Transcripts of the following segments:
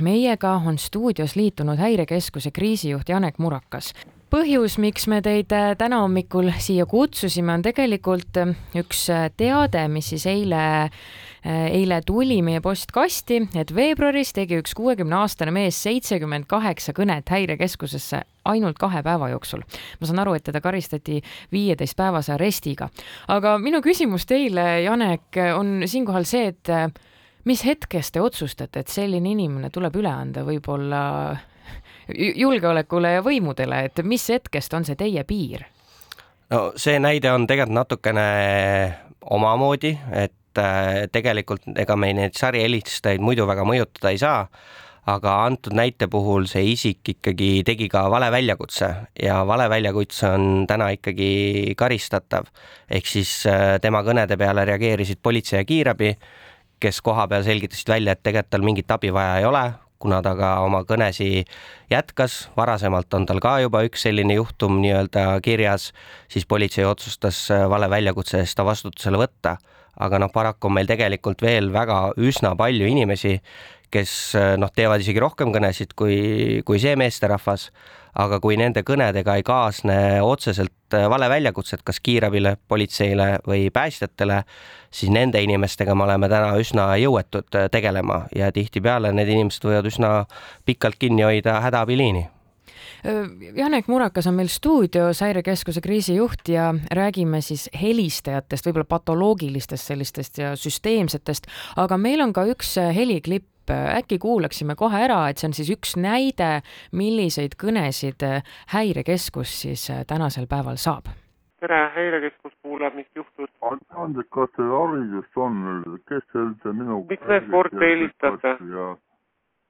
meiega on stuudios liitunud Häirekeskuse kriisijuht Janek Murakas põhjus, miks me teid äh, täna hommikul siia kutsusime, on tegelikult äh, üks äh, teade, mis siis eile, eile tuli meie postkasti, et veebruaris tegi üks kuuekümne aastane mees seitsekümmend kaheksa kõnet häirekeskusesse ainult kahe päeva jooksul. ma saan aru, et teda karistati viieteistpäevase arestiga. aga minu küsimus teile, Janek, on siinkohal see, et mis hetkest te otsustate, et selline inimene tuleb üle anda võib-olla julgeolekule ja võimudele, et mis hetkest on see teie piir? no see näide on tegelikult natukene omamoodi, et äh, tegelikult ega me neid sarihelistajaid muidu väga mõjutada ei saa, aga antud näite puhul see isik ikkagi tegi ka valeväljakutse ja valeväljakutse on täna ikkagi karistatav. ehk siis äh, tema kõnede peale reageerisid politsei ja kiirabi, kes kohapeal selgitasid välja, et tegelikult tal mingit abi vaja ei ole, kuna ta ka oma kõnesi jätkas, varasemalt on tal ka juba üks selline juhtum nii-öelda kirjas, siis politsei otsustas äh, valeväljakutse eest ta vastutusele võtta. aga noh, paraku on meil tegelikult veel väga üsna palju inimesi, kes äh, noh, teevad isegi rohkem kõnesid kui, kui see meesterahvas aga kui nende kõnedega ei kaasne otseselt äh, valeväljakutset kas kiirabile, politseile või päästjatele, siis nende inimestega me oleme täna üsna jõuetud äh, tegelema ja tihtipeale need inimesed võivad üsna pikalt kinni hoida hädaabiliini. Äh, Janek Murakas on meil stuudios, Häirekeskuse kriisijuht ja räägime siis helistajatest, võib-olla patoloogilistest sellistest ja süsteemsetest, aga meil on ka üks heliklipp äkki kuulaksime kohe ära, et see on siis üks näide, milliseid kõnesid häirekeskus siis tänasel päeval saab? tere, häirekeskus kuulab, mis juhtus? andke kas teil haridust on, kes see üldse minu miks te sporti helistate?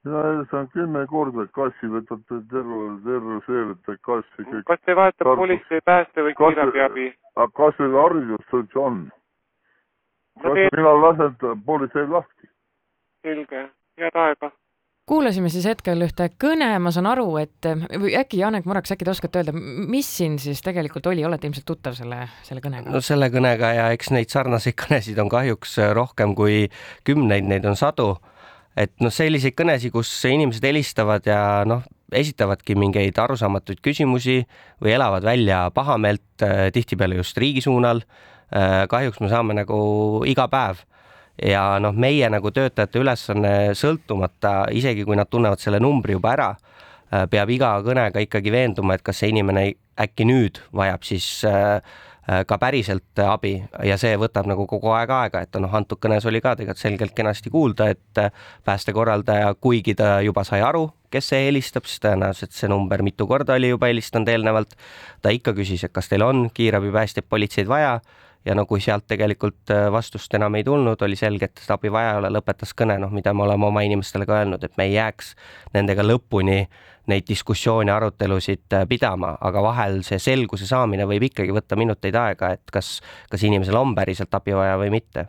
mina helistan kümme korda kassi, võtate terve, terroseerite kassi. kas te vahetate politsei, pääste või kiirabiabi? kas teil haridust üldse on? kas te... mina lasen politseil lahti? selge head aega kuulasime siis hetkel ühte kõne, ma saan aru, et või äkki Janek Muraks, äkki te oskate öelda, mis siin siis tegelikult oli, olete ilmselt tuttav selle, selle kõnega? no selle kõnega ja eks neid sarnaseid kõnesid on kahjuks rohkem kui kümneid, neid on sadu. et noh, selliseid kõnesid, kus inimesed helistavad ja noh, esitavadki mingeid arusaamatuid küsimusi või elavad välja pahameelt eh, tihtipeale just riigi suunal. Eh, kahjuks me saame nagu iga päev ja noh, meie nagu töötajate ülesanne sõltumata, isegi kui nad tunnevad selle numbri juba ära, äh, peab iga kõnega ikkagi veenduma, et kas see inimene äkki nüüd vajab siis äh, äh, ka päriselt abi. Ja see võtab nagu kogu aeg aega, et noh, antud kõnes oli ka tegelikult selgelt kenasti kuulda, et päästekorraldaja, kuigi ta juba sai aru, kes see helistab, siis tõenäoliselt see number mitu korda oli juba helistanud eelnevalt, ta ikka küsis, et kas teil on kiirabi, päästjaid, politseid vaja ja no kui sealt tegelikult äh, vastust enam ei tulnud, oli selge, et seda abi vaja ei ole, lõpetas kõne, noh, mida me oleme oma inimestele ka öelnud, et me ei jääks nendega lõpuni neid diskussioone, arutelusid äh, pidama, aga vahel see selguse saamine võib ikkagi võtta minuteid aega, et kas, kas inimesel on päriselt abi vaja või mitte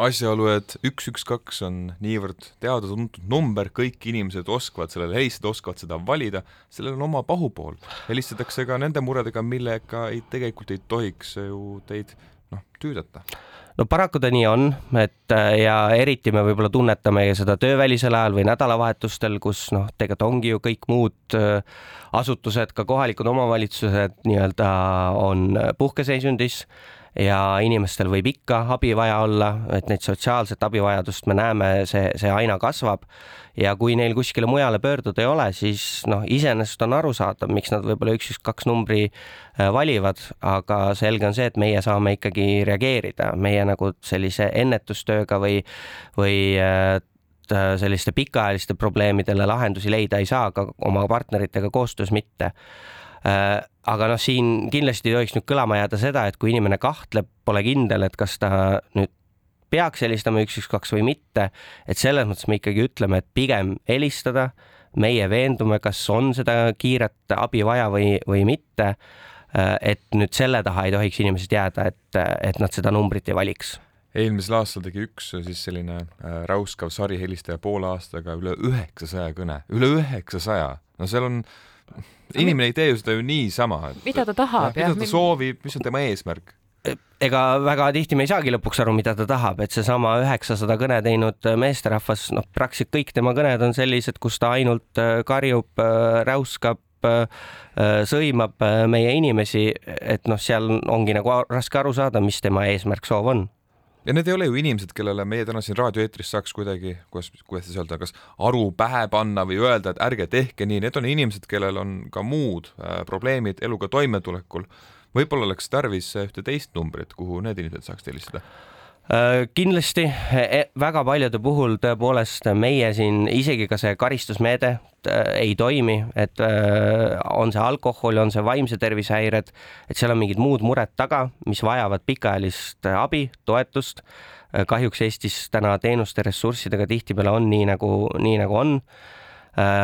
asjaolu, et üks, üks, kaks on niivõrd teada-tuntud number, kõik inimesed oskavad sellele helistada, oskavad seda valida, sellel on oma pahupool. helistatakse ka nende muredega, millega ei, tegelikult ei tohiks ju teid noh, tüüdata no paraku ta nii on, et äh, ja eriti me võib-olla tunnetame seda töövälisel ajal või nädalavahetustel, kus noh, tegelikult ongi ju kõik muud äh, asutused, ka kohalikud omavalitsused nii-öelda on puhkeseisundis ja inimestel võib ikka abi vaja olla, et neid sotsiaalset abivajadust me näeme, see, see aina kasvab. ja kui neil kuskile mujale pöörduda ei ole, siis noh, iseenesest on arusaadav, miks nad võib-olla üks, üks, kaks numbri äh, valivad, aga selge on see, et meie saame ikkagi reageerida, meie nagu sellise ennetustööga või, või äh, selliste pikaajaliste probleemidele lahendusi leida ei saa, ka oma partneritega koostöös mitte. Äh, aga noh, siin kindlasti ei tohiks nüüd kõlama jääda seda, et kui inimene kahtleb, pole kindel, et kas ta nüüd peaks helistama üks, üks, kaks või mitte, et selles mõttes me ikkagi ütleme, et pigem helistada, meie veendume, kas on seda kiiret abi vaja või, või mitte. Äh, et nüüd selle taha ei tohiks inimesed jääda, et, et nad seda numbrit ei valiks eelmisel aastal tegi üks siis selline äh, räuskav sarihelistaja poole aastaga üle üheksasaja kõne, üle üheksasaja, no seal on inimene ei tee ju seda ju niisama. mida ta tahab, jah? mida ta soovib, mis on tema eesmärk? ega väga tihti me ei saagi lõpuks aru, mida ta tahab, et seesama üheksasada kõne teinud meesterahvas, noh, praktiliselt kõik tema kõned on sellised, kus ta ainult karjub, räuskab, sõimab meie inimesi, et noh, seal ongi nagu raske aru saada, mis tema eesmärk, soov on ja need ei ole ju inimesed, kellele meie täna siin raadioeetris saaks kuidagi, kuidas, kuidas siis öelda, kas aru pähe panna või öelda, et ärge tehke nii, need on inimesed, kellel on ka muud äh, probleemid eluga toimetulekul. võib-olla oleks tarvis ühte teist numbrit, kuhu need inimesed saaks helistada kindlasti e, väga paljude puhul tõepoolest meie siin isegi ka see karistusmeede äh, ei toimi, et äh, on see alkohol, on see vaimse tervise häired, et seal on mingid muud mured taga, mis vajavad pikaajalist abi, toetust. kahjuks Eestis täna teenuste ressurssidega tihtipeale on nii nagu, nii nagu on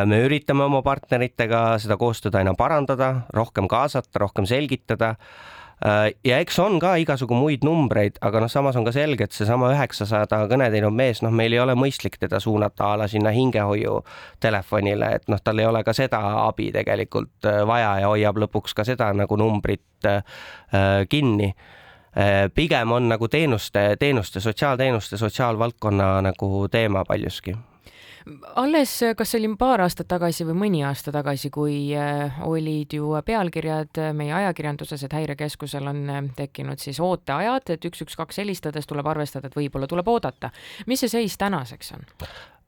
me üritame oma partneritega seda koostööd aina parandada, rohkem kaasata, rohkem selgitada Äh, ja eks on ka igasugu muid numbreid, aga noh, samas on ka selge, et seesama üheksasada kõne teinud mees, noh, meil ei ole mõistlik teda suunata a la sinna hingehoiu telefonile, et noh, tal ei ole ka seda abi tegelikult äh, vaja ja hoiab lõpuks ka seda nagu numbrit äh, kinni. Pigem on nagu teenuste, teenuste, sotsiaalteenuste, sotsiaalvaldkonna nagu teema paljuski alles, kas see oli paar aastat tagasi või mõni aasta tagasi, kui äh, olid ju pealkirjad meie ajakirjanduses, et häirekeskusel on äh, tekkinud siis ooteajad, et üks, üks, kaks helistades tuleb arvestada, et võib-olla tuleb oodata. mis see seis tänaseks on?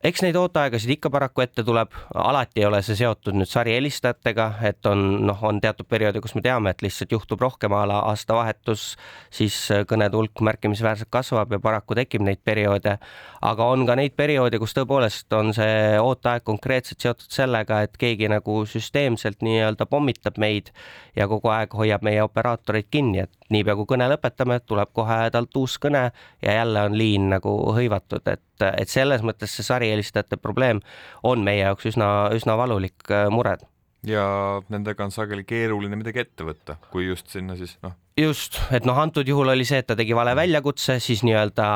Eks neid ooteaegasid ikka paraku ette tuleb, alati ei ole see seotud nüüd sarihelistajatega, et on noh, on teatud perioodi, kus me teame, et lihtsalt juhtub rohkem a la aastavahetus, siis kõnede hulk märkimisväärselt kasvab ja paraku tekib neid perioode. aga on ka neid perioode, kus tõepoolest on see ooteaeg konkreetselt seotud sellega, et keegi nagu süsteemselt nii-öelda pommitab meid ja kogu aeg hoiab meie operaatoreid kinni, et niipea kui kõne lõpetame, tuleb kohe talt uus kõne ja jälle on liin nagu hõivatud, et, et selles mõttes see sarihelistajate probleem on meie jaoks üsna, üsna valulik äh, mure ja nendega on sageli keeruline midagi ette võtta, kui just sinna siis noh. just, et noh, antud juhul oli see, et ta tegi vale väljakutse, siis nii-öelda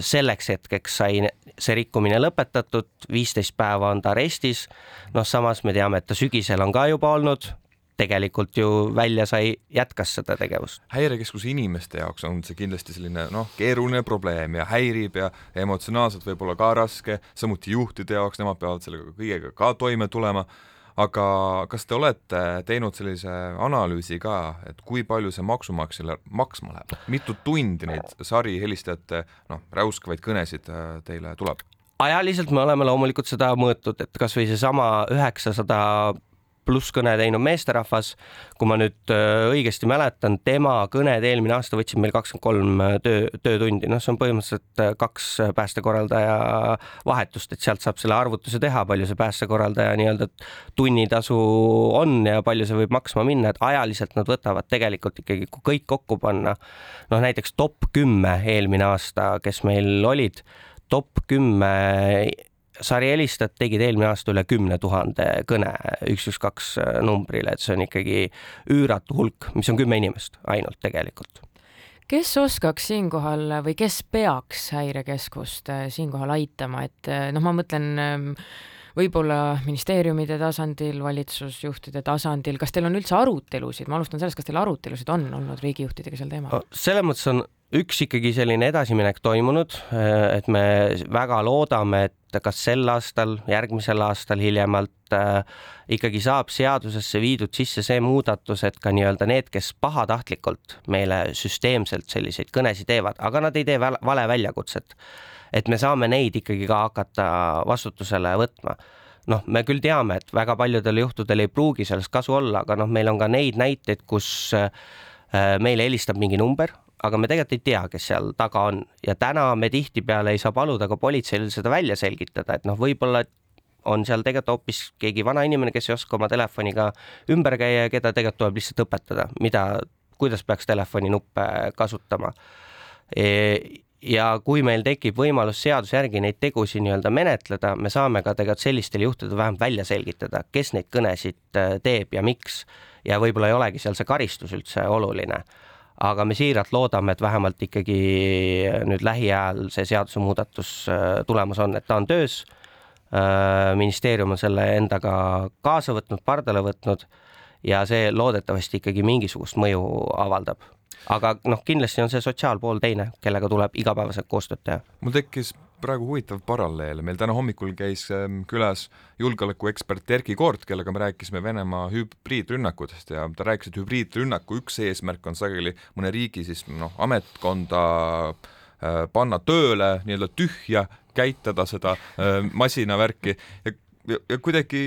selleks hetkeks sai see rikkumine lõpetatud, viisteist päeva on ta arestis. noh, samas me teame, et ta sügisel on ka juba olnud tegelikult ju välja sai, jätkas seda tegevust. häirekeskuse inimeste jaoks on see kindlasti selline noh, keeruline probleem ja häirib ja emotsionaalselt võib-olla ka raske, samuti juhtide jaoks, nemad peavad sellega kõigega ka toime tulema aga kas te olete teinud sellise analüüsi ka, et kui palju see maksumaksjale maksma läheb, mitu tundi neid sarihelistajate noh, räuskavaid kõnesid äh, teile tuleb? ajaliselt me oleme loomulikult seda mõõtnud, et kasvõi seesama üheksasada pluss kõne teinud meesterahvas. kui ma nüüd äh, õigesti mäletan, tema kõned eelmine aasta võtsid meil kakskümmend kolm äh, töö, töötundi, noh, see on põhimõtteliselt äh, kaks päästekorraldaja vahetust, et sealt saab selle arvutuse teha, palju see päästekorraldaja nii-öelda tunnitasu on ja palju see võib maksma minna, et ajaliselt nad võtavad tegelikult ikkagi, kui kõik kokku panna, noh näiteks top kümme eelmine aasta, kes meil olid, top kümme sarihelistajad tegid eelmine aasta üle kümne tuhande kõne üks, üks, kaks numbrile, et see on ikkagi üüratu hulk, mis on kümme inimest ainult tegelikult kes oskaks siinkohal või kes peaks häirekeskust äh, siinkohal aitama, et äh, noh, ma mõtlen ähm, võib-olla ministeeriumide tasandil, valitsusjuhtide tasandil, kas teil on üldse arutelusid, ma alustan sellest, kas teil arutelusid on olnud riigijuhtidega sel teemal? selles mõttes on üks ikkagi selline edasiminek toimunud, et me väga loodame, et kas sel aastal, järgmisel aastal hiljemalt äh, ikkagi saab seadusesse viidud sisse see muudatus, et ka nii-öelda need, kes pahatahtlikult meile süsteemselt selliseid kõnesid teevad, aga nad ei tee vale väljakutset, et me saame neid ikkagi ka hakata vastutusele võtma. Noh, me küll teame, et väga paljudel juhtudel ei pruugi sellest kasu olla, aga noh, meil on ka neid näiteid, kus äh, meile helistab mingi number, aga me tegelikult ei tea, kes seal taga on. Ja täna me tihtipeale ei saa paluda ka politseil seda välja selgitada, et noh, võib-olla on seal tegelikult hoopis keegi vana inimene, kes ei oska oma telefoniga ümber käia ja keda tegelikult tuleb lihtsalt õpetada, mida, kuidas peaks telefoninuppe kasutama. E ja kui meil tekib võimalus seaduse järgi neid tegusid nii-öelda menetleda, me saame ka tegelikult sellistel juhtudel vähemalt välja selgitada, kes neid kõnesid äh, teeb ja miks. Ja võib-olla ei olegi seal see karistus üldse oluline aga me siiralt loodame, et vähemalt ikkagi nüüd lähiajal see seadusemuudatus äh, tulemas on, et ta on töös. Äh, ministeerium on selle endaga kaasa võtnud, pardale võtnud ja see loodetavasti ikkagi mingisugust mõju avaldab aga noh, kindlasti on see sotsiaalpool teine, kellega tuleb igapäevaselt koostööd teha. mul tekkis praegu huvitav paralleel, meil täna hommikul käis ähm, külas julgeolekuekspert Erkki Koort, kellega me rääkisime Venemaa hübriidrünnakutest ja ta rääkis, et hübriidrünnaku üks eesmärk on sageli mõne riigi siis noh, ametkonda äh, panna tööle nii-öelda tühja, käitada seda äh, masinavärki. Ja, ja, ja kuidagi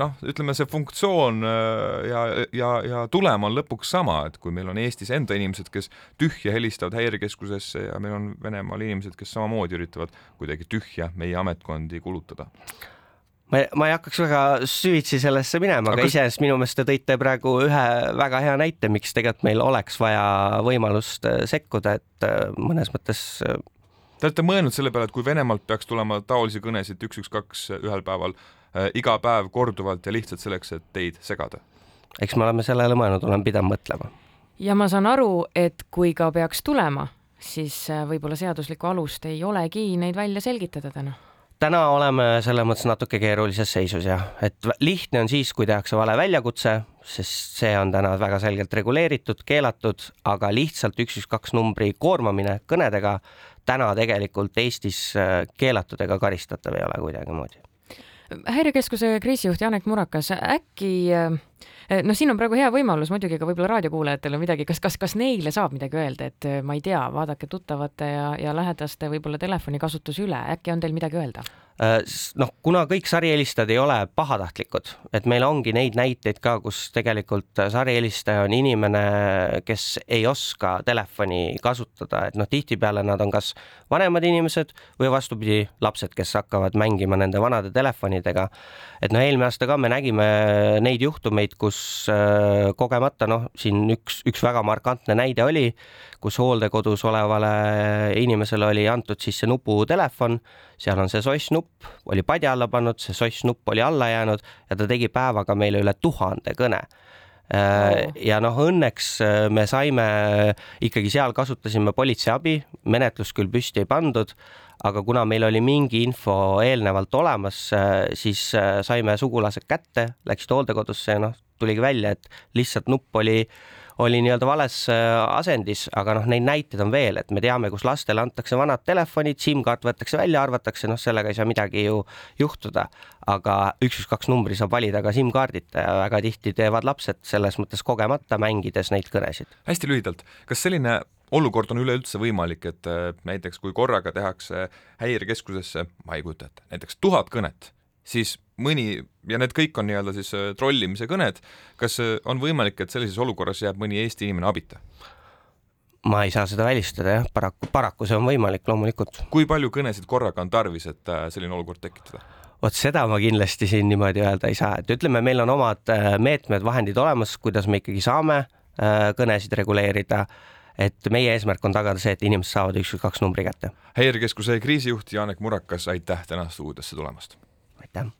noh, ütleme see funktsioon äh, ja, ja, ja tulem on lõpuks sama, et kui meil on Eestis enda inimesed, kes tühja helistavad häirekeskusesse ja meil on Venemaal inimesed, kes samamoodi üritavad kuidagi tühja meie ametkondi kulutada. Ma, ma ei hakkaks väga süvitsi sellesse minema, aga, aga iseenesest minu meelest te tõite praegu ühe väga hea näite, miks tegelikult meil oleks vaja võimalust äh, sekkuda, et äh, mõnes mõttes Te olete mõelnud selle peale, et kui Venemaalt peaks tulema taolisi kõnesid üks, üks, kaks ühel päeval äh, iga päev korduvalt ja lihtsalt selleks, et teid segada? eks me oleme sellele mõelnud, olen pidanud mõtlema. ja ma saan aru, et kui ka peaks tulema, siis äh, võib-olla seaduslikku alust ei olegi neid välja selgitada täna täna oleme selles mõttes natuke keerulises seisus jah, et lihtne on siis, kui tehakse vale väljakutse, sest see on täna väga selgelt reguleeritud, keelatud, aga lihtsalt üks, üks, kaks numbri koormamine kõnedega täna tegelikult Eestis äh, keelatud ega karistatav ei ole kuidagimoodi. Häirekeskuse kriisijuht Janek Murakas, äkki äh, no siin on praegu hea võimalus muidugi ka võib-olla raadiokuulajatel on midagi, kas, kas, kas neile saab midagi öelda, et äh, ma ei tea, vaadake tuttavate ja, ja lähedaste võib-olla telefonikasutus üle, äkki on teil midagi öelda? Äh, noh, kuna kõik sariehelistajad ei ole pahatahtlikud, et meil ongi neid näiteid ka, kus tegelikult sarihelistaja on inimene, kes ei oska telefoni kasutada, et noh, tihtipeale nad on kas vanemad inimesed või vastupidi, lapsed, kes hakkavad mängima nende vanade telefonidega. et noh, eelmine aasta ka me nägime neid juhtumeid, kus äh, kogemata noh, siin üks, üks väga markantne näide oli, kus hooldekodus olevale inimesele oli antud sisse nuputelefon, seal on see soss-nupp, oli padja alla pannud, see soss-nupp oli alla jäänud ja ta tegi päevaga meile üle tuhande kõne oh. ja noh, õnneks äh, me saime ikkagi seal kasutasime politsei abi, menetlust küll püsti ei pandud, aga kuna meil oli mingi info eelnevalt olemas, äh, siis saime sugulased kätte, läksid hooldekodusse ja noh, tuligi välja, et lihtsalt nupp oli oli nii-öelda vales äh, asendis, aga noh, neid näiteid on veel, et me teame, kus lastele antakse vanad telefonid, SIM-kaart võetakse välja, arvatakse, noh, sellega ei saa midagi ju juhtuda. aga üks, üks, kaks numbri saab valida ka SIM-kaardita ja väga tihti teevad lapsed selles mõttes kogemata, mängides neid kõnesid. hästi lühidalt, kas selline olukord on üleüldse võimalik, et äh, näiteks kui korraga tehakse häirekeskusesse, ma ei kujuta ette, näiteks tuhat kõnet siis mõni ja need kõik on nii-öelda siis äh, trollimise kõned, kas äh, on võimalik, et sellises olukorras jääb mõni Eesti inimene abita? ma ei saa seda välistada jah, paraku, paraku see on võimalik loomulikult. kui palju kõnesid korraga on tarvis, et äh, selline olukord tekitada? vot seda ma kindlasti siin niimoodi öelda ei saa, et ütleme, meil on omad meetmed, vahendid olemas, kuidas me ikkagi saame kõnesid reguleerida et meie eesmärk on tagada see, et inimesed saavad üks või kaks numbri kätte. häirekeskuse kriisijuht Janek Murakas, aitäh täna stuudiosse tulemast! Aitäh!